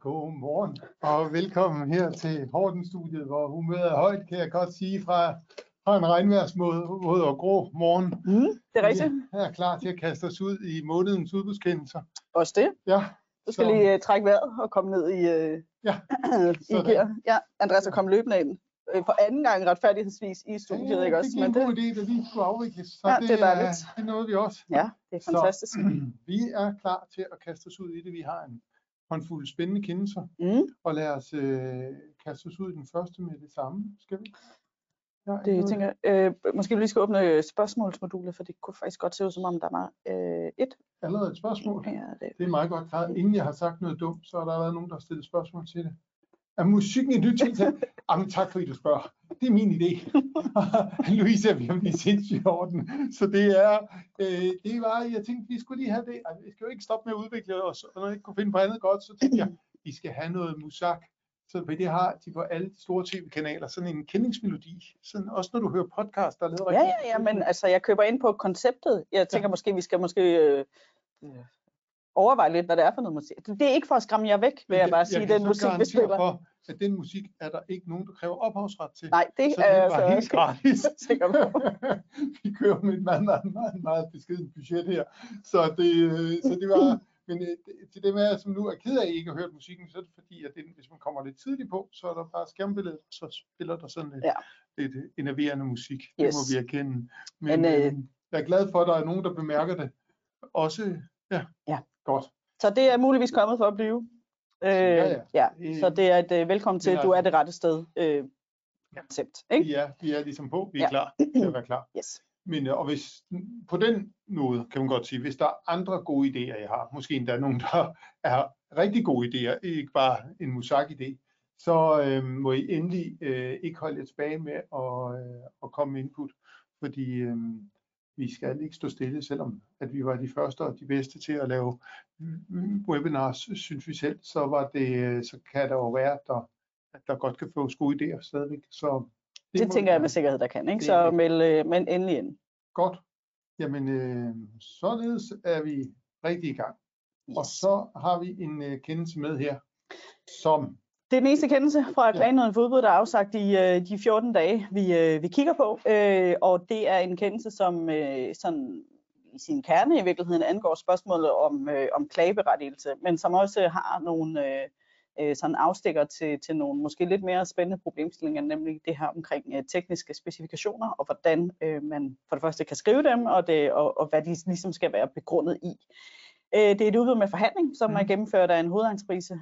Godmorgen og velkommen her til Horten-studiet, hvor humøret er højt, kan jeg godt sige, fra, fra en regnværsmåde og grå morgen. Mm, det er rigtigt. Vi er klar til at kaste os ud i månedens udbudskendelser. Også det. Ja, Du skal så- lige uh, trække vejret og komme ned i, uh, Ja, i gear. Ja, Andreas er kommet løbende ind. Øh, for anden gang retfærdighedsvis i studiet, Ja, ikke også? Det giver en Men god det, idé, at lige skulle afvikles. Så Ja, det er dejligt. det nåede vi også. ja, det er Så- fantastisk. Vi er klar til at kaste os ud i det. Vi har en håndfuld spændende kendelser, Mm, og lad os øh, kaste os ud i den første med det samme. Skal vi? Ja, det noget- tænker jeg. Øh, måske vi lige skal åbne spørgsmålsmodulet, for det kunne faktisk godt se ud som om, der var øh, et. Allerede et spørgsmål. Ja, det, Det er meget godt klaret. Inden jeg har sagt noget dumt, så har der været nogen, der har stillet spørgsmål til det. Er musikken et nyt tiltag? Jamen tak fordi du spørger. Det er min idé. Louise er blive sindssygt over den. Så det er, øh, det var, jeg tænkte, vi skulle lige have det. Altså, vi skal jo ikke stoppe med at udvikle os, og når jeg ikke kunne finde på andet godt, så tænkte jeg, vi skal have noget musak. Så det har de på alle de store tv-kanaler, sådan en kendingsmelodi. Sådan, også når du hører podcast, der er lavet ja, ja, ja, men altså, jeg køber ind på konceptet. Jeg tænker måske, vi skal måske øh, øh, overveje lidt, hvad det er for noget musik. Det er ikke for at skræmme jer væk, vil jeg bare sige, den musik, vi spiller. for, at den musik er der ikke nogen, der kræver ophavsret til. Nej, det Så er det jeg var så helt gratis. sikker på. vi kører med et meget, meget, meget, meget beskeden budget her. Så det, øh, så det var, men øh, det- til dem af som nu er ked af, at I ikke har hørt musikken, så er det fordi, at den, hvis man kommer lidt tidligt på, så er der bare skærmbilledet, så spiller der sådan lidt, Ja. lidt øh, enerverende musik. Det Yes. må vi erkende. Men, Men, øh, jeg er glad for, at der er nogen, der bemærker det. Også, ja, Ja. Godt. Så det er muligvis kommet for at blive. Øh, Ja, ja. ja. Så det er et øh, velkommen til, du er det rette sted. Øh, koncept, ikke? Vi er, vi er ligesom på, vi er Ja. klar til at være klar. Yes. Men øh, og hvis, på den måde kan man godt sige, hvis der er andre gode idéer, jeg har, måske endda nogen, der er rigtig gode idéer, ikke bare en musak-idé, så øh, må I endelig øh, ikke holde jer tilbage med at, øh, at komme med input, fordi øh, vi skal ikke stå stille, selvom at vi var de første og de bedste til at lave webinars, synes vi selv, så var det, så kan der jo være, at der, at der godt kan fås gode idéer stadigvæk. Så Det må tænker jeg med sikkerhed, der kan. Ikke? Det Så det. meld, øh, men endelig ind. Godt. Jamen, øh, således er vi rigtig i gang. Og Yes. så har vi en øh, kendelse med her, som Det er den eneste kendelse fra. Klagenøden for udbud, der er afsagt i øh, de 14 dage, vi, øh, vi kigger på. Øh, og det er en kendelse, som øh, sådan i sin kerne i virkeligheden angår spørgsmålet om, øh, om klageberettigelse, men som også har nogle øh, øh, sådan afstikker til, til nogle måske lidt mere spændende problemstillinger, nemlig det her omkring øh, tekniske specifikationer, og hvordan øh, man for det første kan skrive dem, og, det, og, og hvad de ligesom skal være begrundet i. Øh, Det er et udbud med forhandling, som er Mhm. gennemført af en hovedentreprise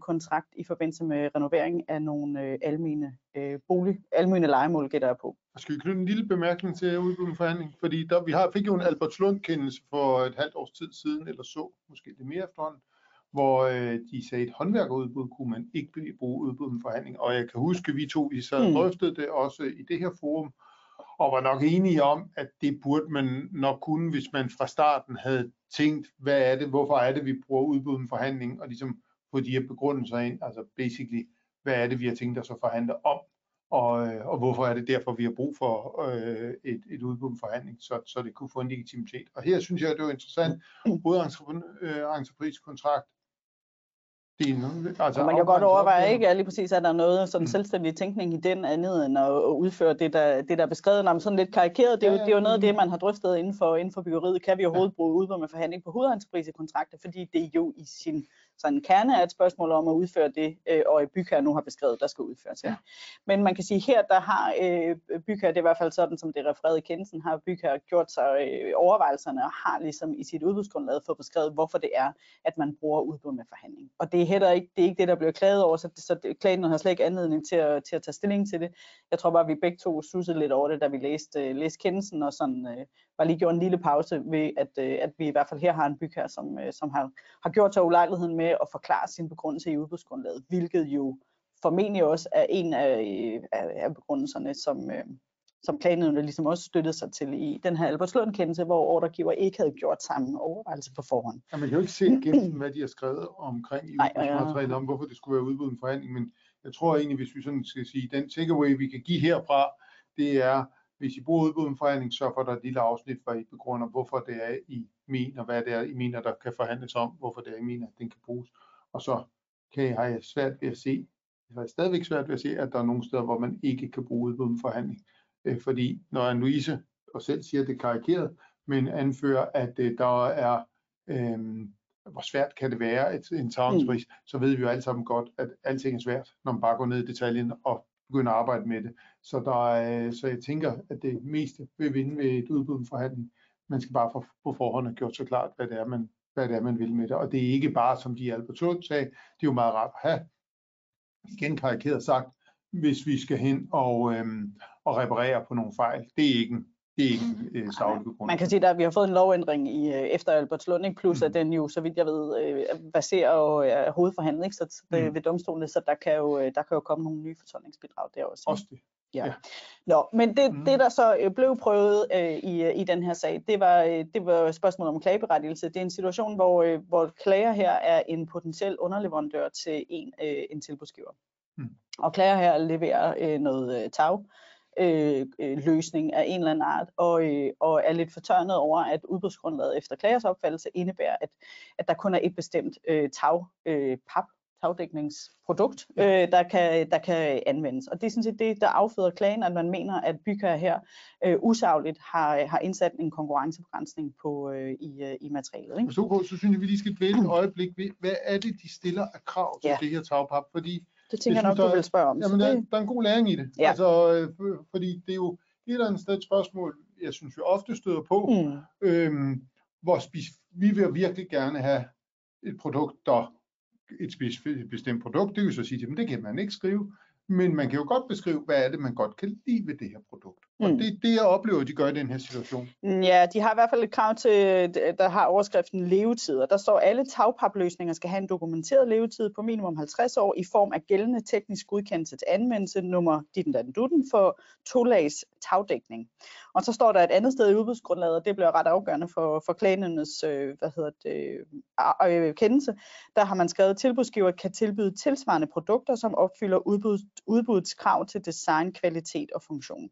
kontrakt i forbindelse med renovering af nogle øh, almene øh, bolig, almene legemål, gætter jeg på. skal vi knytte en lille bemærkning til udbud med forhandling, fordi der, vi har, fik jo en Albertslund kendelse for et halvt års tid siden, eller så, måske lidt mere efterhånden, hvor øh, de sagde, at håndværkerudbud kunne man ikke bruge udbud med forhandling, og jeg kan huske, at vi to vi sad og Mm. drøftede det også i det her forum, og var nok enige om, at det burde man nok kunne, hvis man fra starten havde tænkt, hvad er det, hvorfor er det, vi bruger udbud en forhandling, og ligesom få de her begrundelser ind, altså basically, hvad er det, vi har tænkt os at forhandle om, og, øh, og hvorfor er det derfor, vi har brug for øh, et, et udbud en forhandling, så, så det kunne få en legitimitet. Og her synes jeg, det var interessant, hovedentrepriskontrakt, øh, det er noget, altså Og man kan godt overveje, opgaver. ikke, er lige præcis, at der er noget sådan selvstændig tænkning i den andet, end at, at udføre det, der, det, der er beskrevet. Nå, sådan lidt karikeret, det er, jo, det er jo noget af det, mm. man har drøftet inden for, inden for byggeriet. Kan vi overhovedet bruge udbud med forhandling på hovedentreprisekontrakter, fordi det jo i sin sådan kerne er et spørgsmål om at udføre det, øh, og bygherre nu har beskrevet, der skal udføres. Ja. Men man kan sige, her der har øh, bygherre, det er i hvert fald sådan, som det er refereret i kendelsen, har bygherre gjort sig øh, overvejelserne og har ligesom i sit udbudsgrundlag fået beskrevet, hvorfor det er, at man bruger udbud med forhandling. Og det er heller ikke det, er ikke det der bliver klaget over, så, det, så det, klagen har slet ikke anledning til at, til at tage stilling til det. Jeg tror bare, at vi begge to sussede lidt over det, da vi læste, øh, læste kendelsen, og sådan øh, bare lige gjorde en lille pause ved, at, øh, at vi i hvert fald her har en bygherre, som, øh, som har, har gjort sig ulejligheden med at forklare sin begrundelse i udbudsgrundlaget, hvilket jo formentlig også er en af, af, af begrundelserne, som, øh, som klagenødene ligesom også støttede sig til i den her Albertslund-kendelse, hvor ordregiver ikke havde gjort samme overvejelse på forhånd. Ja, man kan jo ikke se igennem, hvad de har skrevet omkring i udbudsmaterialet om, hvorfor det skulle være udbud en forhandling, men jeg tror egentlig, hvis vi sådan skal sige, den takeaway, vi kan give herfra, det er, hvis I bruger udbud en forhandling, så for der er et lille afsnit, hvor I begrunder, hvorfor det er, I mener, hvad det er, I mener, der kan forhandles om, hvorfor det er, I mener, at den kan bruges. Og så kan jeg, har jeg svært ved at se, jeg har stadigvæk svært ved at se, at der er nogle steder, hvor man ikke kan bruge udbud med forhandling. Øh, fordi når Louise og selv siger, at det er karikeret, men anfører, at øh, der er, øh, hvor svært kan det være et, en tavlingspris, mm. så ved vi jo alle sammen godt, at alting er svært, når man bare går ned i detaljen og begynder at arbejde med det. Så, der er, så jeg tænker, at det meste vil vinde ved et udbud forhandling. Man skal bare få på forhånd have gjort så klart, hvad det er, man, hvad det er, man vil med det. Og det er ikke bare, som de Albert sagde, det er jo meget rart at have. Igen karikeret sagt, hvis vi skal hen og, øhm, og reparere på nogle fejl. Det er ikke en, det er ikke en øh, saglig begrundelse. Man kan sige, at vi har fået en lovændring i, øh, efter Albertslund, ikke? plus mm. at den jo, så vidt jeg ved, øh, baserer og er hovedforhandling ikke? Så mm. ved domstolen, så der kan, jo, øh, der kan jo komme nogle nye fortolkningsbidrag der også. Også det. Ja. ja. Nå, men det, mm. det der så øh, blev prøvet øh, i, i den her sag, det var, det var spørgsmålet om klageberettigelse. Det er en situation, hvor, øh, hvor klager her er en potentiel underleverandør til en, øh, en tilbudsgiver. Mm. Og klager her leverer øh, noget øh, tag, øh, løsning af en eller anden art, og, øh, og er lidt fortørnet over, at udbudsgrundlaget efter klagers opfattelse indebærer, at, at der kun er et bestemt øh, tag, øh, pap, tagdækningsprodukt, øh, der, kan, der kan anvendes. Og det er sådan set det, der afføder klagen, at man mener, at bygherre her øh, usagligt har, har indsat en konkurrencebegrænsning på, øh, i, øh, i materialet. Ikke? Så, så synes jeg, vi lige skal dvæle et øjeblik ved, hvad er det, de stiller af krav til ja. det her tagpap? Fordi det tænker jeg nok, du vil spørge om. Jamen, der, der er en god læring i det. Ja. Altså, øh, fordi det er jo et eller andet sted et spørgsmål, jeg synes, vi ofte støder på, mm. øhm, hvor vi vil virkelig gerne have et produkt, der et bestemt produkt, det vil så sige til det kan man ikke skrive, men man kan jo godt beskrive, hvad er det, man godt kan lide ved det her produkt. Og mm. det er det, jeg oplever, de gør i den her situation. Ja, de har i hvert fald et krav til, der har overskriften levetid, og der står, at alle tagpapløsninger skal have en dokumenteret levetid på minimum 50 år i form af gældende teknisk godkendelse til anvendelse nummer ditten den dutten for to-lags tagdækning. Og så står der et andet sted i udbudsgrundlaget, og det bliver ret afgørende for, for klagendernes øh, hvad hedder det, øh, kendelse. Der har man skrevet, at tilbudsgiver kan tilbyde tilsvarende produkter, som opfylder udbud, udbudets krav til design, kvalitet og funktion.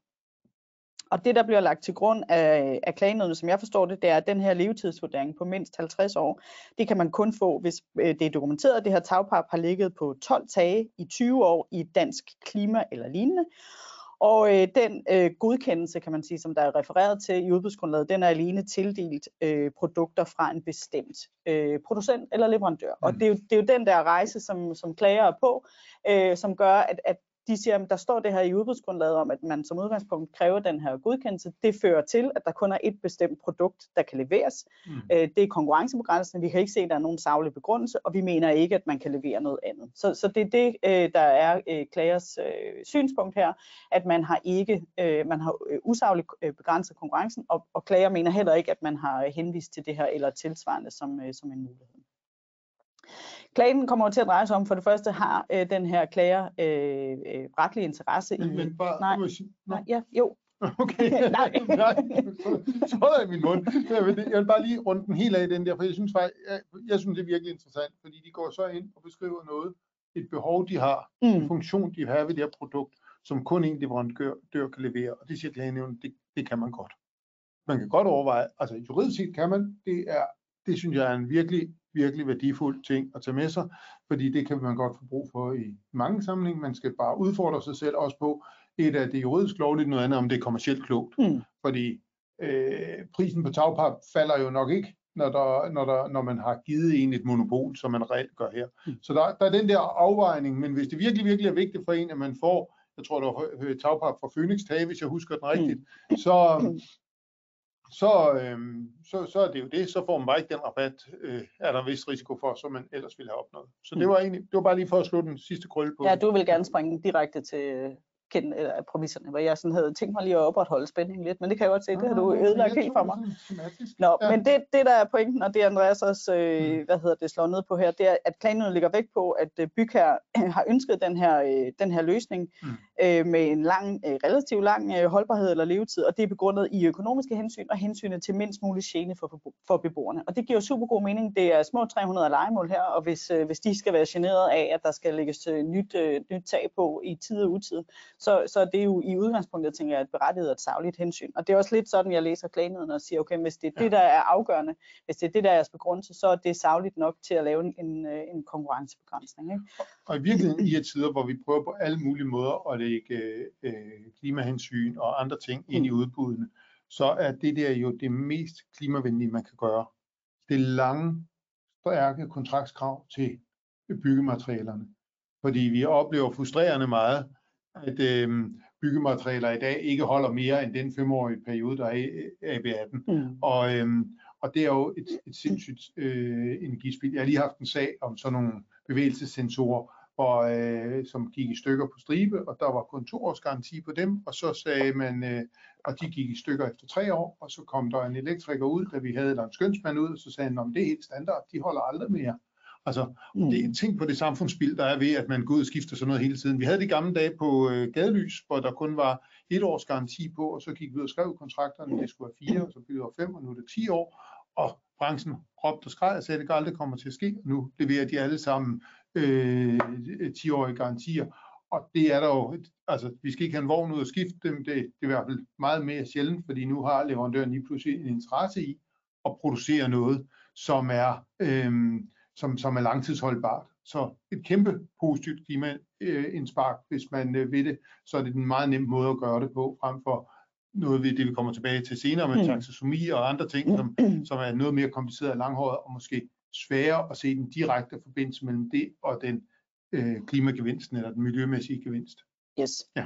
Og det, der bliver lagt til grund af, af klagenødene, som jeg forstår det, det er, at den her levetidsvurdering på mindst 50 år, det kan man kun få, hvis øh, det er dokumenteret, at det her tagpap har ligget på 12 tage i 20 år i dansk klima eller lignende. Og øh, den øh, godkendelse, kan man sige, som der er refereret til i udbudsgrundlaget, den er alene tildelt øh, produkter fra en bestemt øh, producent eller leverandør. Mm. Og det er, jo, det er jo den der rejse, som, som klager er på, øh, som gør, at, at de siger, at der står det her i udbudsgrundlaget om, at man som udgangspunkt kræver den her godkendelse. Det fører til, at der kun er et bestemt produkt, der kan leveres. Mm. Øh, det er konkurrencebegrænsende. Vi kan ikke se, at der er nogen savlig begrundelse, og vi mener ikke, at man kan levere noget andet. Så, så det er det, øh, der er øh, klagers øh, synspunkt her, at man har ikke, øh, man har usagligt øh, begrænset konkurrencen, og, og klager mener heller ikke, at man har henvist til det her eller tilsvarende som, øh, som en mulighed. Klagen kommer til at dreje sig om, for det første har øh, den her klager øh, øh, retlig interesse i... Men bare, nej, nej, ja, jo. Okay, nej. nej. Så er min mund. Jeg vil, jeg vil bare lige runde den helt af den der, for jeg synes faktisk, jeg, jeg synes det er virkelig interessant, fordi de går så ind og beskriver noget, et behov de har, mm. en funktion de har ved det her produkt, som kun en leverandør kan levere, og det siger klagenævnet, det, det kan man godt. Man kan godt overveje, altså juridisk set kan man, det er, det synes jeg er en virkelig virkelig værdifuld ting at tage med sig, fordi det kan man godt få brug for i mange sammenhænge. Man skal bare udfordre sig selv også på, et af det juridisk lovligt, noget andet om det er kommercielt klogt. Mm. Fordi øh, prisen på tagpap falder jo nok ikke, når, der, når, der, når man har givet en et monopol, som man reelt gør her. Mm. Så der, der er den der afvejning, men hvis det virkelig, virkelig er vigtigt for en, at man får, jeg tror, der var tagpap fra Phoenix Tage, hvis jeg husker den rigtigt, mm. så, så, øhm, så, så er det jo det, så får man bare ikke den rabat, øh, er der en vis risiko for, som man ellers ville have opnået. Så det mm. var egentlig, det var bare lige for at slå den sidste krølle på. Ja, du vil gerne springe direkte til kende eller præmisserne, hvor jeg sådan havde tænkt mig lige at opretholde spændingen lidt, men det kan jeg godt se, det har du ødelagt helt for mig. Nå, ja. men det, det der er pointen, og det Andreas også, øh, mm. hvad hedder det, slår ned på her, det er, at klagenøden ligger vægt på, at øh, bygherre har ønsket den her, øh, den her løsning mm. øh, med en lang, øh, relativt lang øh, holdbarhed eller levetid, og det er begrundet i økonomiske hensyn og hensynet til mindst mulig gene for, for beboerne. Og det giver super god mening. Det er små 300 legemål her, og hvis, øh, hvis de skal være generet af, at der skal lægges øh, nyt, øh, nyt tag på i tid og utid, Så, så det er jo i udgangspunktet, tænker jeg, et berettiget og et savligt hensyn. Og det er også lidt sådan, jeg læser klagenheden og siger, okay, hvis det er ja. det, der er afgørende, hvis det er det, der er jeres begrundelse, så er det savligt nok til at lave en, en konkurrencebegrænsning. Ikke? Og i virkeligheden i et tider, hvor vi prøver på alle mulige måder at lægge øh, klimahensyn og andre ting ind i mm. udbuddene, så er det der jo det mest klimavenlige, man kan gøre. Det lange, stærke kontraktskrav til byggematerialerne. Fordi vi oplever frustrerende meget, at øh, byggematerialer i dag ikke holder mere end den femårige periode, der er i AB18. Mm. Og, øh, og det er jo et, et sindssygt øh, energispil. Jeg har lige haft en sag om sådan nogle bevægelsessensorer, hvor, øh, som gik i stykker på stribe, og der var kun to års garanti på dem, og så sagde man, øh, og de gik i stykker efter tre år, og så kom der en elektriker ud, da vi havde, der en skønsmand ud, og så sagde han, om det er helt standard, de holder aldrig mere. Altså, mm. det er en ting på det samfundsspil, der er ved, at man går ud og skifter sådan noget hele tiden. Vi havde de gamle dage på øh, gadelys, hvor der kun var et års garanti på, og så gik vi ud og skrev kontrakterne, det skulle være fire, og så blev det fem, og nu er det ti år, og branchen råbte og skreg og sagde, at det aldrig kommer til at ske. Nu leverer de alle sammen øh, 10-årige garantier, og det er der jo, altså vi skal ikke have en vogn ud og skifte dem, det, det er i hvert fald meget mere sjældent, fordi nu har leverandøren lige pludselig en interesse i at producere noget, som er, øh, som, som er langtidsholdbart. Så et kæmpe positivt klimaindspark, hvis man øh, vil det, så er det en meget nem måde at gøre det på, frem for noget ved det, vi kommer tilbage til senere med mm. taksonomi og andre ting, som, som er noget mere kompliceret og langhåret, og måske sværere at se den direkte forbindelse mellem det og den øh, klimagevinsten eller den miljømæssige gevinst. Yes. Ja.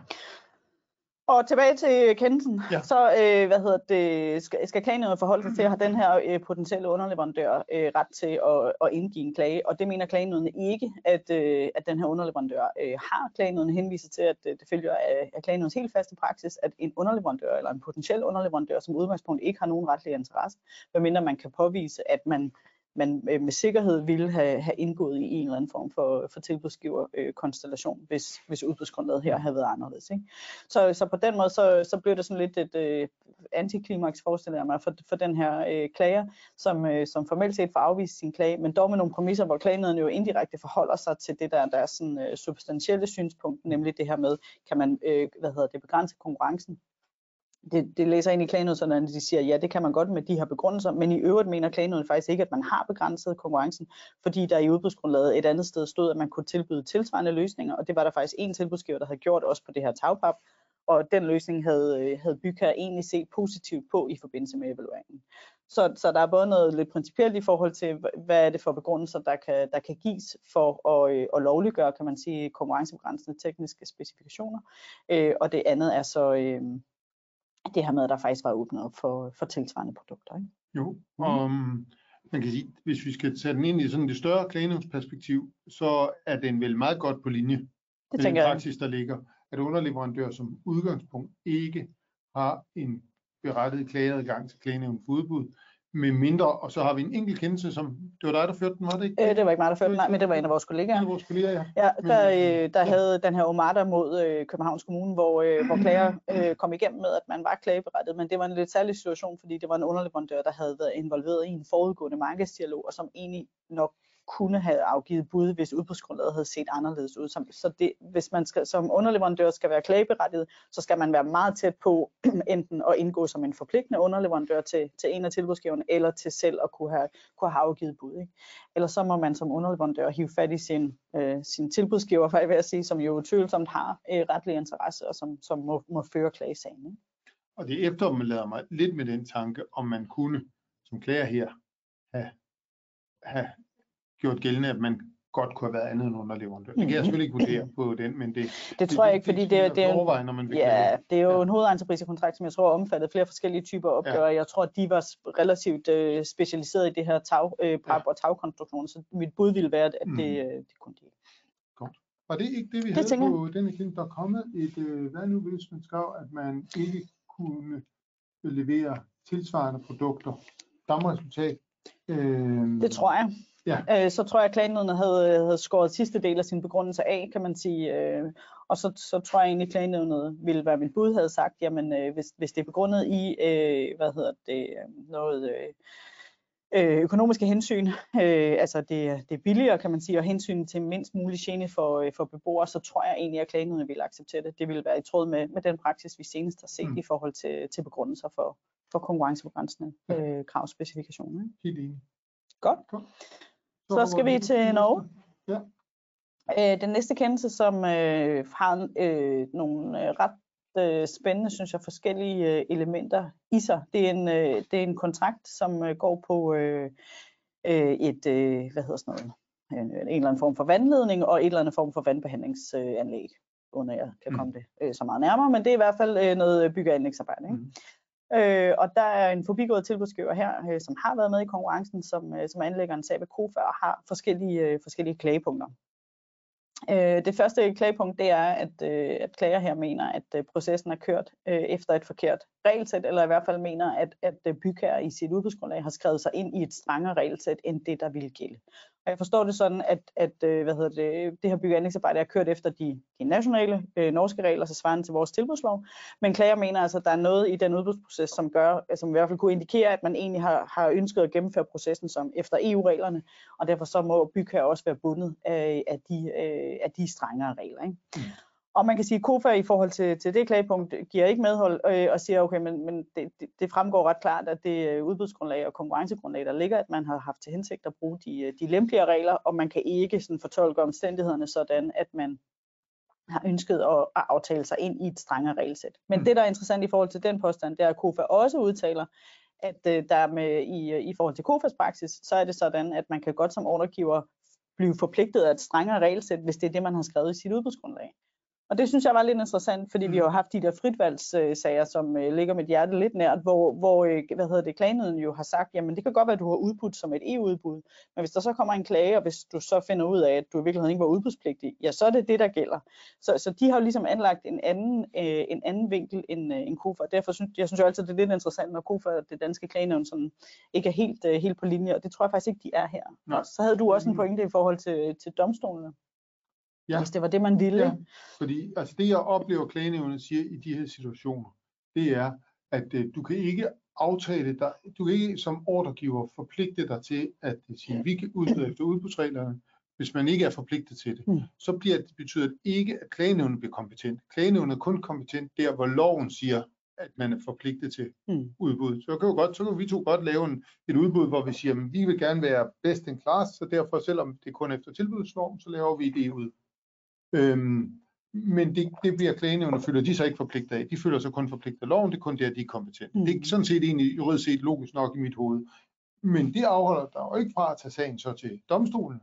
Og tilbage til kendelsen, ja. så øh, hvad hedder det, skal, skal klagenævnet forholde sig til at have den her øh, potentielle underleverandør øh, ret til at, at indgive en klage, og det mener klagenævnet ikke, at, øh, at den her underleverandør øh, har. Klagenævnet henviser til, at øh, det følger af, af klagenævnets helt faste praksis, at en underleverandør eller en potentiel underleverandør som udgangspunkt ikke har nogen retlig interesse, medmindre man kan påvise, at man man øh, med sikkerhed ville have, have indgået i en eller anden form for, for tilbudsgiverkonstellation, øh, hvis, hvis udbudsgrundlaget her havde været anderledes. Ikke? Så, så på den måde, så, så blev det sådan lidt et øh, antiklimaks, forestiller jeg mig, for, for den her øh, klager, som, øh, som formelt set får afvist sin klage, men dog med nogle præmisser, hvor klagenøden jo indirekte forholder sig til det der, der er sådan øh, substantielle synspunkt, nemlig det her med, kan man øh, hvad hedder det, begrænse konkurrencen det, det læser ind i klagenødserne, sådan at de siger, ja, det kan man godt med de her begrundelser, men i øvrigt mener klagenødet faktisk ikke, at man har begrænset konkurrencen, fordi der i udbudsgrundlaget et andet sted stod, at man kunne tilbyde tilsvarende løsninger, og det var der faktisk en tilbudsgiver, der havde gjort også på det her tagpap, og den løsning havde, øh, havde bygherre egentlig set positivt på i forbindelse med evalueringen. Så, så der er både noget lidt principielt i forhold til, hvad er det for begrundelser, der kan, der kan gives for at, øh, at lovliggøre, kan man sige, konkurrencebegrænsende tekniske specifikationer, øh, og det andet er så, øh, det her med, at der faktisk var åbnet op for, for tilsvarende produkter. Ikke? Jo, og mm. man kan sige, hvis vi skal tage den ind i sådan det større klagenævnsperspektiv, så er den vel meget godt på linje det med den praksis, der ligger, at underleverandører som udgangspunkt ikke har en berettiget klageadgang til klagenævn for udbud, med mindre, og så har vi en enkelt kendelse, som, det var dig, der førte den, var det ikke? Øh, det var ikke mig, der førte den, nej, men det var en af vores kollegaer. En af vores kollegaer, ja. Ja, der, øh, der ja. havde den her Omada mod øh, Københavns Kommune, hvor, øh, hvor klager øh, kom igennem med, at man var klageberettet, men det var en lidt særlig situation, fordi det var en underleverandør, der havde været involveret i en forudgående markedsdialog, og som egentlig nok kunne have afgivet bud, hvis udbudsgrundlaget havde set anderledes ud. Så det, hvis man skal, som underleverandør skal være klageberettiget, så skal man være meget tæt på enten at indgå som en forpligtende underleverandør til, til en af tilbudsgiverne, eller til selv at kunne have, kunne have afgivet bud. Ikke? Eller så må man som underleverandør hive fat i sin, øh, sin tilbudsgiver, for jeg vil sige, som jo tvivlsomt har øh, retlig interesse, og som, som må, må føre klagesagen. Ikke? Og det efterlader mig lidt med den tanke, om man kunne som klager her have, have gjort gældende, at man godt kunne have været andet end underleverandør. Det kan jeg selvfølgelig ikke vurdere på den, men det, det tror jeg ikke, fordi det, det, det, er, når man ja, det er jo ja. en hovedentreprisekontrakt, som jeg tror omfattede flere forskellige typer opgør. Ja. Jeg tror, at de var relativt uh, specialiseret i det her tag, uh, pap- ja. og tagkonstruktion, så mit bud ville være, at mm. det, uh, det kunne de. Godt. Var det ikke det, vi det havde på denne kind? Der er kommet et, uh, hvad nu hvis man skrev, at man ikke kunne levere tilsvarende produkter? Samme resultat? Øh, det tror jeg. Ja. Øh, så tror jeg, at klagenødene havde, havde skåret sidste del af sin begrundelse af, kan man sige. Øh, og så, så tror jeg egentlig, at klagenødnet ville være mit bud, havde sagt, jamen øh, hvis, hvis det er begrundet i, øh, hvad hedder det, øh, noget... Øh, øh, økonomiske hensyn, øh, altså det, det er billigere, kan man sige, og hensyn til mindst mulig gene for, øh, for beboere, så tror jeg egentlig, at klagenheden vil acceptere det. Det vil være i tråd med, med den praksis, vi senest har set mm. i forhold til, til begrundelser for, for konkurrencebegrænsende øh, kravspecifikationer. Helt enig. Godt. Godt. Så, skal vi til Norge. Ja. Øh, den næste kendelse, som øh, har øh, nogle øh, ret øh, spændende, synes jeg, forskellige øh, elementer i sig. Det er en, øh, det er en kontrakt, som øh, går på øh, øh, et, øh, hvad hedder sådan noget, en, en eller anden form for vandledning og et eller andet form for vandbehandlingsanlæg, øh, uden jeg kan mm. komme det øh, så meget nærmere, men det er i hvert fald øh, noget bygge- og anlægsarbejde. Ikke? Mm. Øh, og der er en forbigået tilbudsgiver her, øh, som har været med i konkurrencen, som, øh, som anlægger en sag ved KOFA og har forskellige, øh, forskellige klagepunkter. Øh, det første klagepunkt det er, at, øh, at klager her mener, at øh, processen er kørt øh, efter et forkert regelsæt, eller i hvert fald mener, at, at øh, bygherre i sit udbudsgrundlag har skrevet sig ind i et strengere regelsæt, end det, der ville gælde. Og jeg forstår det sådan, at, at øh, hvad hedder det, det her bygge- anlægsarbejde er kørt efter de, de nationale øh, norske regler, så svarende til vores tilbudslov. Men klager mener altså, at der er noget i den udbudsproces, som, gør, øh, som i hvert fald kunne indikere, at man egentlig har, har ønsket at gennemføre processen som efter EU-reglerne, og derfor så må bygherre også være bundet af, af, de, øh, af de strengere regler. Ikke? Mm. Og man kan sige, at KOFA i forhold til, til det klagepunkt giver ikke medhold øh, og siger, okay, men, men det, det, det fremgår ret klart, at det er udbudsgrundlag og konkurrencegrundlag, der ligger, at man har haft til hensigt at bruge de, de lempeligere regler, og man kan ikke sådan fortolke omstændighederne sådan, at man har ønsket at, at aftale sig ind i et strengere regelsæt. Men mm. det, der er interessant i forhold til den påstand, det er, at KOFA også udtaler, at øh, der med, i, i forhold til KOFAs praksis, så er det sådan, at man kan godt som ordregiver blive forpligtet af et strengere regelsæt, hvis det er det, man har skrevet i sit udbudsgrundlag. Og det synes jeg var lidt interessant, fordi mm. vi har haft de der fritvalgssager, som øh, ligger mit hjerte lidt nært, hvor, hvor øh, hvad hedder det, klagenheden jo har sagt, jamen det kan godt være, at du har udbudt som et EU-udbud, men hvis der så kommer en klage, og hvis du så finder ud af, at du i virkeligheden ikke var udbudspligtig, ja, så er det det, der gælder. Så, så de har jo ligesom anlagt en anden, øh, en anden vinkel end, øh, end KOFA. Derfor synes jeg synes jo altid, det er lidt interessant, når KOFA og det danske klagenævn sådan ikke er helt, øh, helt på linje, og det tror jeg faktisk ikke, de er her. Nej. Så havde du også en mm. pointe i forhold til, til domstolene. Ja. Hvis det var det, man ville. Ja. Fordi altså det, jeg oplever, klagenævnet siger i de her situationer, det er, at øh, du kan ikke aftale dig, du kan ikke som ordregiver forpligte dig til at sige, vi kan udbyde efter udbudsreglerne, hvis man ikke er forpligtet til det. Mm. Så bliver det, betyder det ikke, at klagenævnet bliver kompetent. Klagenævnet er kun kompetent der, hvor loven siger, at man er forpligtet til mm. udbud. Så kan, jo godt, så kan vi to godt lave en, et udbud, hvor vi siger, at vi vil gerne være best in class, så derfor, selvom det er kun efter tilbudsloven, så laver vi det ud. Øhm, men det, det bliver klagenævnet, føler de sig ikke forpligtet af. De føler sig kun forpligtet af loven, det er kun der, de er kompetente. Mm. Det er mm. sådan set egentlig juridisk set logisk nok i mit hoved. Men det afholder dig jo ikke fra at tage sagen så til domstolen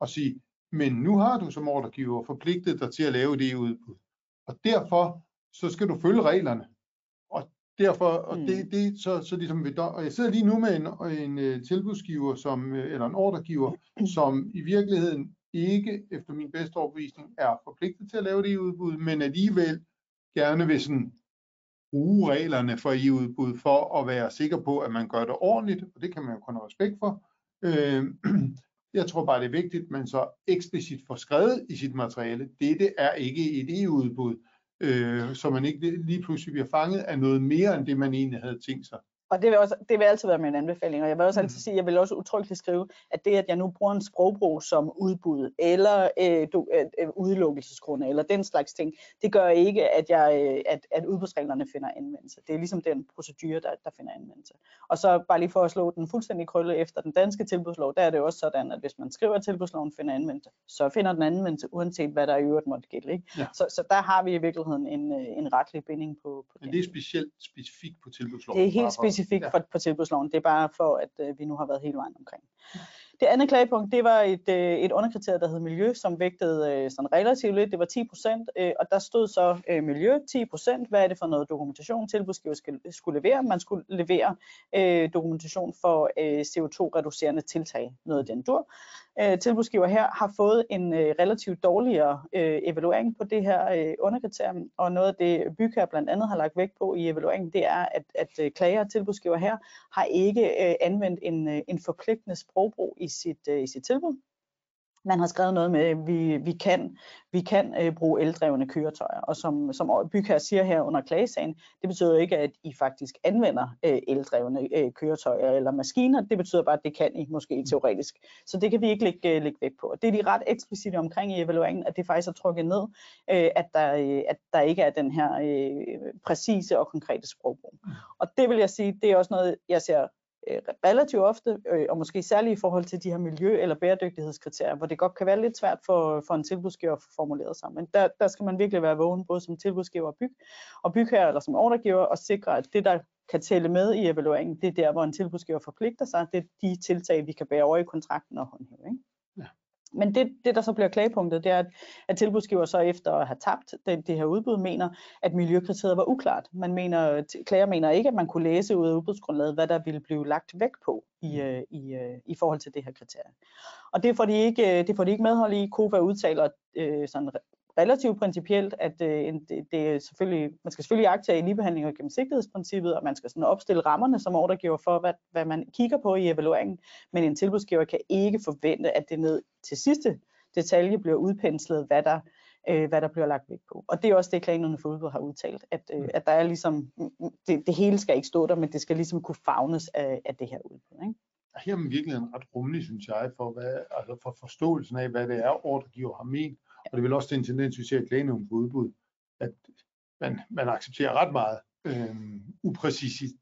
og sige, men nu har du som ordregiver forpligtet dig til at lave det udbud. Og derfor så skal du følge reglerne. Og derfor, og det, mm. det så, så ligesom ved, og jeg sidder lige nu med en, en, en tilbudsgiver, som, eller en ordregiver, som i virkeligheden ikke efter min bedste overbevisning er forpligtet til at lave det i udbud, men alligevel gerne vil sådan bruge reglerne for i udbud for at være sikker på, at man gør det ordentligt, og det kan man jo kun have respekt for. Øh, jeg tror bare, det er vigtigt, at man så eksplicit får skrevet i sit materiale, dette er ikke et EU-udbud, øh, så man ikke lige pludselig bliver fanget af noget mere end det, man egentlig havde tænkt sig og det vil, også, det vil altid være min anbefaling, og jeg vil også altid mm. sige, jeg vil også utryggeligt skrive, at det, at jeg nu bruger en sprogbrug som udbud, eller øh, du, øh, øh, udelukkelsesgrunde, eller den slags ting, det gør ikke, at, jeg, øh, at, at udbudsreglerne finder anvendelse. Det er ligesom den procedure, der, der finder anvendelse. Og så bare lige for at slå den fuldstændig krølle efter den danske tilbudslov, der er det også sådan, at hvis man skriver, at tilbudsloven finder anvendelse, så finder den anvendelse, uanset hvad der i øvrigt måtte gælde. Ikke? Ja. Så, så der har vi i virkeligheden en, øh, en retlig binding på, på Men det er specielt specifikt på tilbudsloven? Det er helt specifikt specifikt ja. for, på tilbudsloven. Det er bare for, at øh, vi nu har været hele vejen omkring. Det andet klagepunkt, det var et, øh, et underkriterie, der hed miljø, som vægtede øh, sådan relativt lidt. Det var 10 procent, øh, og der stod så øh, miljø 10 procent. Hvad er det for noget dokumentation, tilbudsgiver skal, skulle levere? Man skulle levere øh, dokumentation for øh, CO2-reducerende tiltag, noget af den dur øh, tilbudsgiver her har fået en øh, relativt dårligere øh, evaluering på det her øh, underkriterium, og noget af det bygherre blandt andet har lagt vægt på i evalueringen, det er, at, at øh, klager og tilbudsgiver her har ikke øh, anvendt en, øh, en forpligtende sprogbrug i sit, øh, i sit tilbud man har skrevet noget med, at vi, vi kan, vi kan øh, bruge eldrevne køretøjer. Og som, som bygherre siger her under klagesagen, det betyder ikke, at I faktisk anvender øh, eldrevne øh, køretøjer eller maskiner. Det betyder bare, at det kan I måske teoretisk. Så det kan vi ikke lægge, øh, lægge vægt på. Og det er de ret eksplicite omkring i evalueringen, at det faktisk er trukket ned, øh, at, der, øh, at der ikke er den her øh, præcise og konkrete sprogbrug. Mm. Og det vil jeg sige, det er også noget, jeg ser Øh, relativt ofte, øh, og måske særligt i forhold til de her miljø- eller bæredygtighedskriterier, hvor det godt kan være lidt svært for, for en tilbudsgiver at få formuleret sig. Men der, der skal man virkelig være vågen, både som tilbudsgiver og byg, og bygherre eller som ordregiver, og sikre, at det, der kan tælle med i evalueringen, det er der, hvor en tilbudsgiver forpligter sig. Det er de tiltag, vi kan bære over i kontrakten og håndhæve. Ikke? Men det, det, der så bliver klagepunktet, det er, at, at tilbudsgiver så efter at have tabt det, det her udbud, mener, at miljøkriteriet var uklart. Man mener, klager mener ikke, at man kunne læse ud af udbudsgrundlaget, hvad der ville blive lagt væk på i, mm. øh, i, øh, i forhold til det her kriterie. Og det får de ikke, det får de ikke medhold i. KOFA udtaler øh, sådan relativt principielt, at øh, det, det er selvfølgelig, man skal selvfølgelig agtage i ligebehandling og gennemsigtighedsprincippet, og man skal sådan opstille rammerne som ordregiver for, hvad, hvad man kigger på i evalueringen, men en tilbudsgiver kan ikke forvente, at det ned til sidste detalje bliver udpenslet, hvad der, øh, hvad der bliver lagt væk på. Og det er også det, klagenerne for udbud har udtalt, at, øh, at der er ligesom, det, det hele skal ikke stå der, men det skal ligesom kunne fagnes af, af det her udbud. Ikke? Her er man virkelig en ret rummelig, synes jeg, for, hvad, altså for forståelsen af, hvad det er, ordregiver har ment, og det vil også den tendens, vi ser i klagenævnen på udbud, at man, man accepterer ret meget øh, upræcis,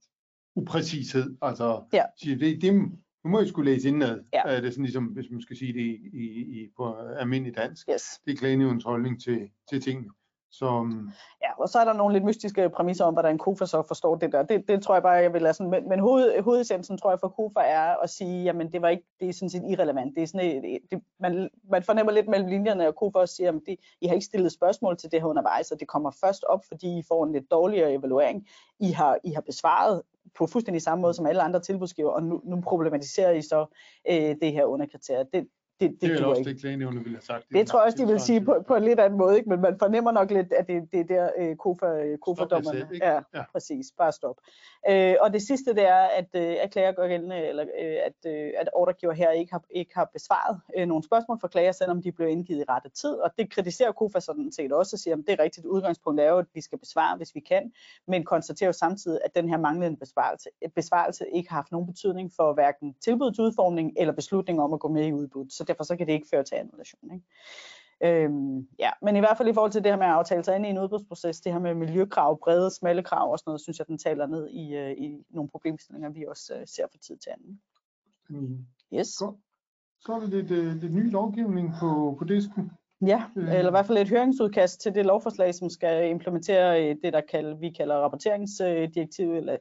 upræcished. Altså, ja. det, det, nu må jeg skulle læse indad. Ja. Øh, det er sådan ligesom, hvis man skal sige det i, i, i på almindelig dansk. Yes. Det er klagenævnens holdning til, til tingene. Så, øhm, ja, og så er der nogle lidt mystiske præmisser om, hvordan KOFA så forstår det der. Det, det tror jeg bare, jeg vil lade sådan, men, men hoved, hovedessensen tror jeg for KOFA er at sige, jamen det var ikke, det er sådan set irrelevant. Det er sådan, det, det, man, man fornemmer lidt mellem linjerne, og KOFA også siger, at det, I har ikke stillet spørgsmål til det her undervejs, og det kommer først op, fordi I får en lidt dårligere evaluering. I har, I har besvaret på fuldstændig samme måde som alle andre tilbudsgiver, og nu, nu problematiserer I så øh, det her underkriterie. Det, det, det, det er også ikke. det, klagenævnet ville have sagt. Det, det tror jeg også, de vil sige på, på en lidt anden måde, ikke? men man fornemmer nok lidt, at det, det er der øh, kofa, kofa-dommerne. Ja, ja, præcis. Bare stop. Øh, og det sidste, det er, at, øh, at klager går gældende, eller øh, at, øh, at ordregiver her ikke har, ikke har besvaret øh, nogle spørgsmål fra klager, selvom de blev indgivet i rette tid. Og det kritiserer KOFA sådan set også, og siger, at det er rigtigt. Udgangspunkt er jo, at vi skal besvare, hvis vi kan, men konstaterer jo samtidig, at den her manglende besvarelse, besvarelse ikke har haft nogen betydning for hverken tilbudets udformning eller beslutning om at gå med i udbud. Så derfor så kan det ikke føre til annulation. Ikke? Øhm, ja, men i hvert fald i forhold til det her med at aftale sig ind i en udbudsproces, det her med miljøkrav, brede, smalle krav og sådan noget, synes jeg, den taler ned i, uh, i nogle problemstillinger, vi også uh, ser fra tid til anden. Mm. Yes. Godt. Så er det lidt, uh, lidt ny lovgivning på, på disken. Ja, eller i hvert fald et høringsudkast til det lovforslag, som skal implementere det, der kalder, vi kalder rapporteringsdirektiv, eller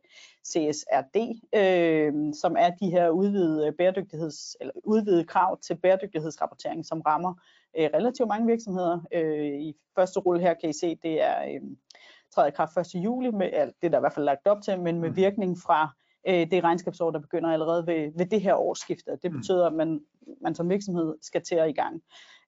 CSRD, øh, som er de her udvidede, bæredygtigheds, eller udvidede krav til bæredygtighedsrapportering, som rammer øh, relativt mange virksomheder. Øh, I første rulle her kan I se, det er øh, træder i kraft 1. juli, med, det er der i hvert fald lagt op til, men med mm. virkning fra øh, det regnskabsår, der begynder allerede ved, ved det her årsskifte. Det mm. betyder, at man, man som virksomhed skal til at i gang.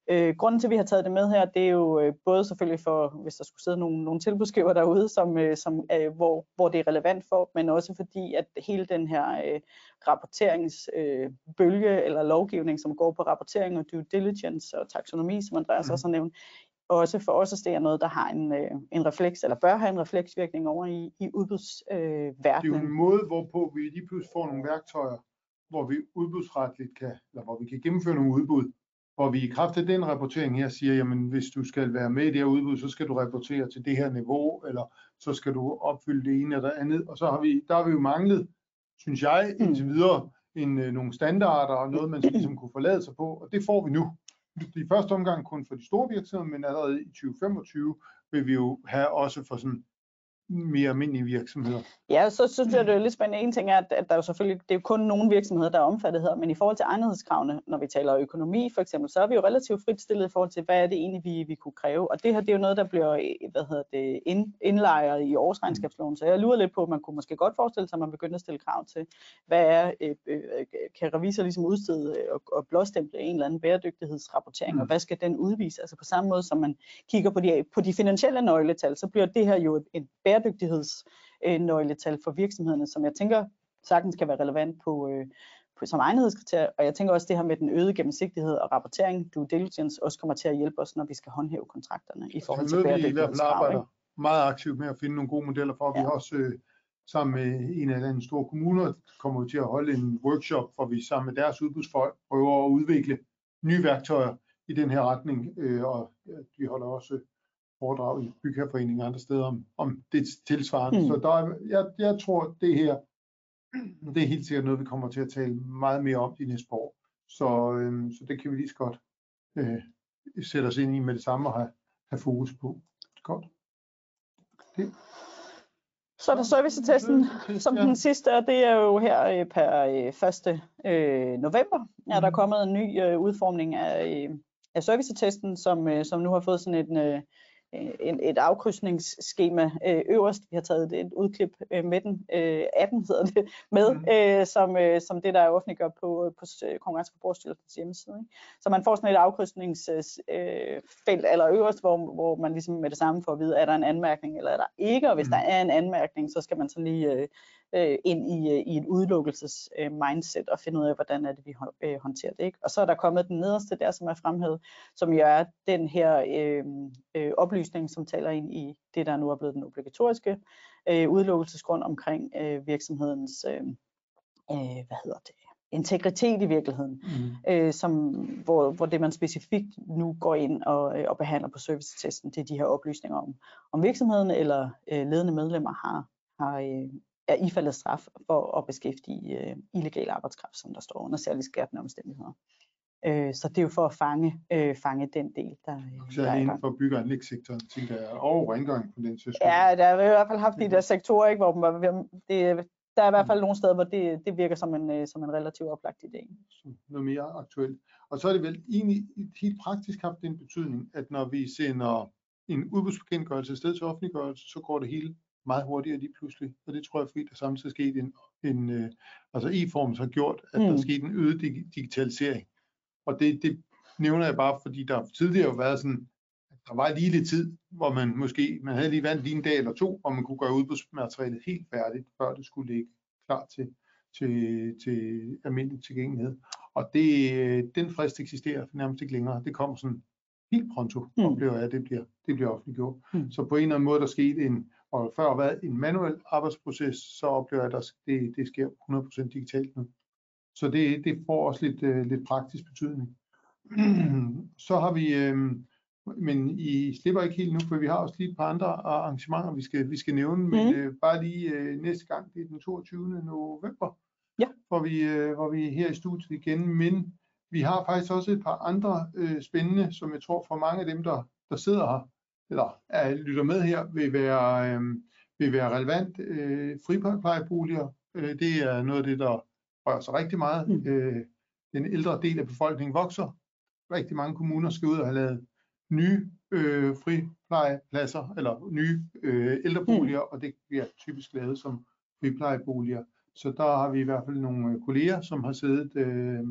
Øh, grunden til, at vi har taget det med her, det er jo øh, både selvfølgelig for, hvis der skulle sidde nogle, nogle tilbudsgiver derude, som, øh, som, øh, hvor, hvor det er relevant for, men også fordi, at hele den her øh, rapporteringsbølge øh, eller lovgivning, som går på rapportering og due diligence og taksonomi, som Andreas mm. også har nævnt, også for os at det er noget, der har en, øh, en refleks, eller bør have en refleksvirkning over i, i udbudsverdenen. Øh, det er jo en måde, hvorpå vi lige pludselig får nogle værktøjer, hvor vi udbudsretligt kan, eller hvor vi kan gennemføre nogle udbud, hvor vi i kraft af den rapportering her siger, jamen hvis du skal være med i det her udbud, så skal du rapportere til det her niveau, eller så skal du opfylde det ene eller andet. Og så har vi, der har vi jo manglet, synes jeg, mm. indtil videre, en, øh, nogle standarder og noget, man ligesom kunne forlade sig på, og det får vi nu. I første omgang kun for de store virksomheder, men allerede i 2025 vil vi jo have også for sådan mere almindelige virksomheder. Ja, så synes jeg, det er lidt spændende. En ting er, at, at der er jo selvfølgelig, det er jo kun nogle virksomheder, der er omfattet her, men i forhold til egnethedskravene, når vi taler økonomi for eksempel, så er vi jo relativt frit stillet i forhold til, hvad er det egentlig, vi, vi kunne kræve. Og det her, det er jo noget, der bliver hvad hedder det, ind, indlejret i årsregnskabsloven. Så jeg lurer lidt på, at man kunne måske godt forestille sig, at man begynder at stille krav til, hvad er, øh, øh, kan revisor ligesom udstede og, og blåstemple en eller anden bæredygtighedsrapportering, mm. og hvad skal den udvise? Altså på samme måde, som man kigger på de, på de finansielle nøgletal, så bliver det her jo en bæredygtighed bæredygtighedsnøgletal for virksomhederne, som jeg tænker sagtens kan være relevant på, øh, som egnethedskriterier, og jeg tænker også det her med den øgede gennemsigtighed og rapportering, due diligence, også kommer til at hjælpe os, når vi skal håndhæve kontrakterne i forhold til vi bæredygtighedskrav. ikke? meget aktivt med at finde nogle gode modeller for. Vi Ja. har også øh, sammen med en af de store kommuner kommer vi til at holde en workshop, hvor vi sammen med deres udbudsfolk prøver at udvikle nye værktøjer i den her retning. Øh, og vi holder også foredrag i Bygherreforeningen og andre steder om, om det tilsvarende. Mm. Så der er, jeg, jeg tror, det her det er helt sikkert noget, vi kommer til at tale meget mere om de næste år. Så, øhm, så det kan vi lige så godt øh, sætte os ind i med det samme og have, have fokus på. Godt. Så er der servicetesten som den sidste, og det er jo her øh, per øh, 1. Øh, november, er der Mhm. kommet en ny øh, udformning af, øh, af servicetesten, som, øh, som nu har fået sådan en, øh, en, et afkrydsningsskema øh, øverst. Vi har taget et, udklip øh, med den, øh, 18 hedder det, med, Mhm. øh, som, øh, som det, der er offentliggjort på, på s- Konkurrence- og Forbrugerstyrelsens hjemmeside. Ikke? Så man får sådan et afkrydsningsfelt øh, felt allerøverst, hvor, hvor man ligesom med det samme får at vide, er der en anmærkning eller er der ikke, og hvis Mhm. der er en anmærkning, så skal man så lige øh, øh, ind i, øh, i et udelukkelses øh, mindset og finde ud af, hvordan er det, vi øh, håndterer det. Ikke? Og så er der kommet den nederste der, som er fremhævet, som jo er den her øh, øh, oplysning, som taler ind i det, der nu er blevet den obligatoriske øh, udelukkelsesgrund omkring øh, virksomhedens, øh, øh, hvad hedder det, integritet i virkeligheden, Mm. øh, som, hvor, hvor det man specifikt nu går ind og, øh, og behandler på servicetesten, det er de her oplysninger om, om virksomheden eller øh, ledende medlemmer har, har øh, er ifaldet straf for at beskæftige øh, illegal arbejdskraft, som der står under særligt skærpende omstændigheder. Øh, så det er jo for at fange, øh, fange den del, der, øh, der Særligt er inden for bygge- og anlægssektoren, tænker jeg, og rengøring på den skyld. Ja, der har vi i hvert fald haft de der sektorer, ikke, hvor man, det, der er i hvert fald nogle steder, hvor det, det virker som en, øh, som en relativt oplagt idé. som noget mere aktuelt. Og så er det vel egentlig helt praktisk haft den betydning, at når vi sender en udbudsbekendtgørelse afsted til offentliggørelse, så går det hele meget hurtigere lige pludselig. Og det tror jeg, fordi der samtidig er sket en, en øh, altså e-form har gjort, at mm. der er Mm. sket en øget dig- digitalisering. Og det, det nævner jeg bare, fordi der tidligere har været sådan, at der var lige lidt tid, hvor man måske, man havde lige vandt lige en dag eller to, hvor man kunne gøre udbudsmaterialet helt færdigt, før det skulle ligge klar til, til, til almindelig tilgængelighed. Og det, øh, den frist eksisterer nærmest ikke længere. Det kommer sådan helt pronto, Mm. oplever jeg, at det bliver, det bliver offentliggjort. Mm. Så på en eller anden måde, der skete en, og før har været en manuel arbejdsproces, så oplever jeg, at der, det, det sker 100% digitalt nu. Så det, det får også lidt, øh, lidt praktisk betydning. så har vi, øh, men I slipper ikke helt nu, for vi har også lige et par andre arrangementer, vi skal, vi skal nævne, men Mhm. øh, bare lige øh, næste gang, det er den 22. november, Ja. hvor, vi, øh, hvor vi er her i studiet igen, men vi har faktisk også et par andre øh, spændende, som jeg tror for mange af dem, der, der sidder her, eller er, lytter med her, vil være, øh, vil være relevant. Øh, friplejeboliger, øh, det er noget af det, der rører sig rigtig meget. Mm. Øh, den ældre del af befolkningen vokser. Rigtig mange kommuner skal ud og have lavet nye øh, friplejepladser, eller nye øh, ældreboliger, og det bliver typisk lavet som friplejeboliger. Så der har vi i hvert fald nogle øh, kolleger, som har siddet øh,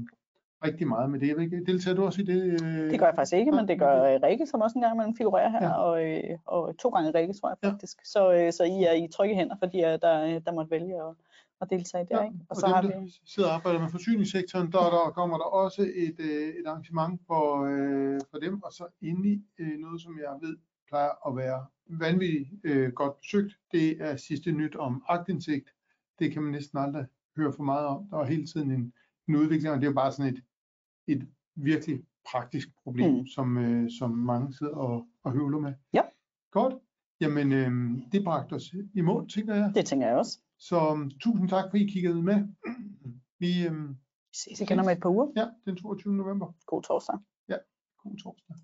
rigtig meget med det. Jeg ved ikke, deltager du også i det? Øh? Det gør jeg faktisk ikke, men det gør øh, Rikke, som også en gang imellem figurerer her, Ja. og, øh, og to gange Rikke, tror jeg Ja. faktisk. Så, øh, så I er i trygge hænder, fordi øh, der, der måtte vælge at, at deltage der. Ja, ikke? og, Og så dem, har vi, der sidder og arbejder med forsyningssektoren, der, der kommer der også et, øh, et arrangement for, øh, for dem, og så endelig øh, noget, som jeg ved plejer at være vanvittigt øh, godt besøgt, det er sidste nyt om agtindsigt. Det kan man næsten aldrig høre for meget om. Der er hele tiden en, en udvikling, og det er jo bare sådan et, et virkelig praktisk problem, Mm. som, øh, som mange sidder og, og høvler med. Ja. Godt. Jamen, øh, det bragte os i mål, tænker jeg. det tænker jeg også. Så um, tusind tak, fordi I kiggede med. Vi, Vi ses igen om et par uger. ja, den 22. november. God torsdag. God torsdag.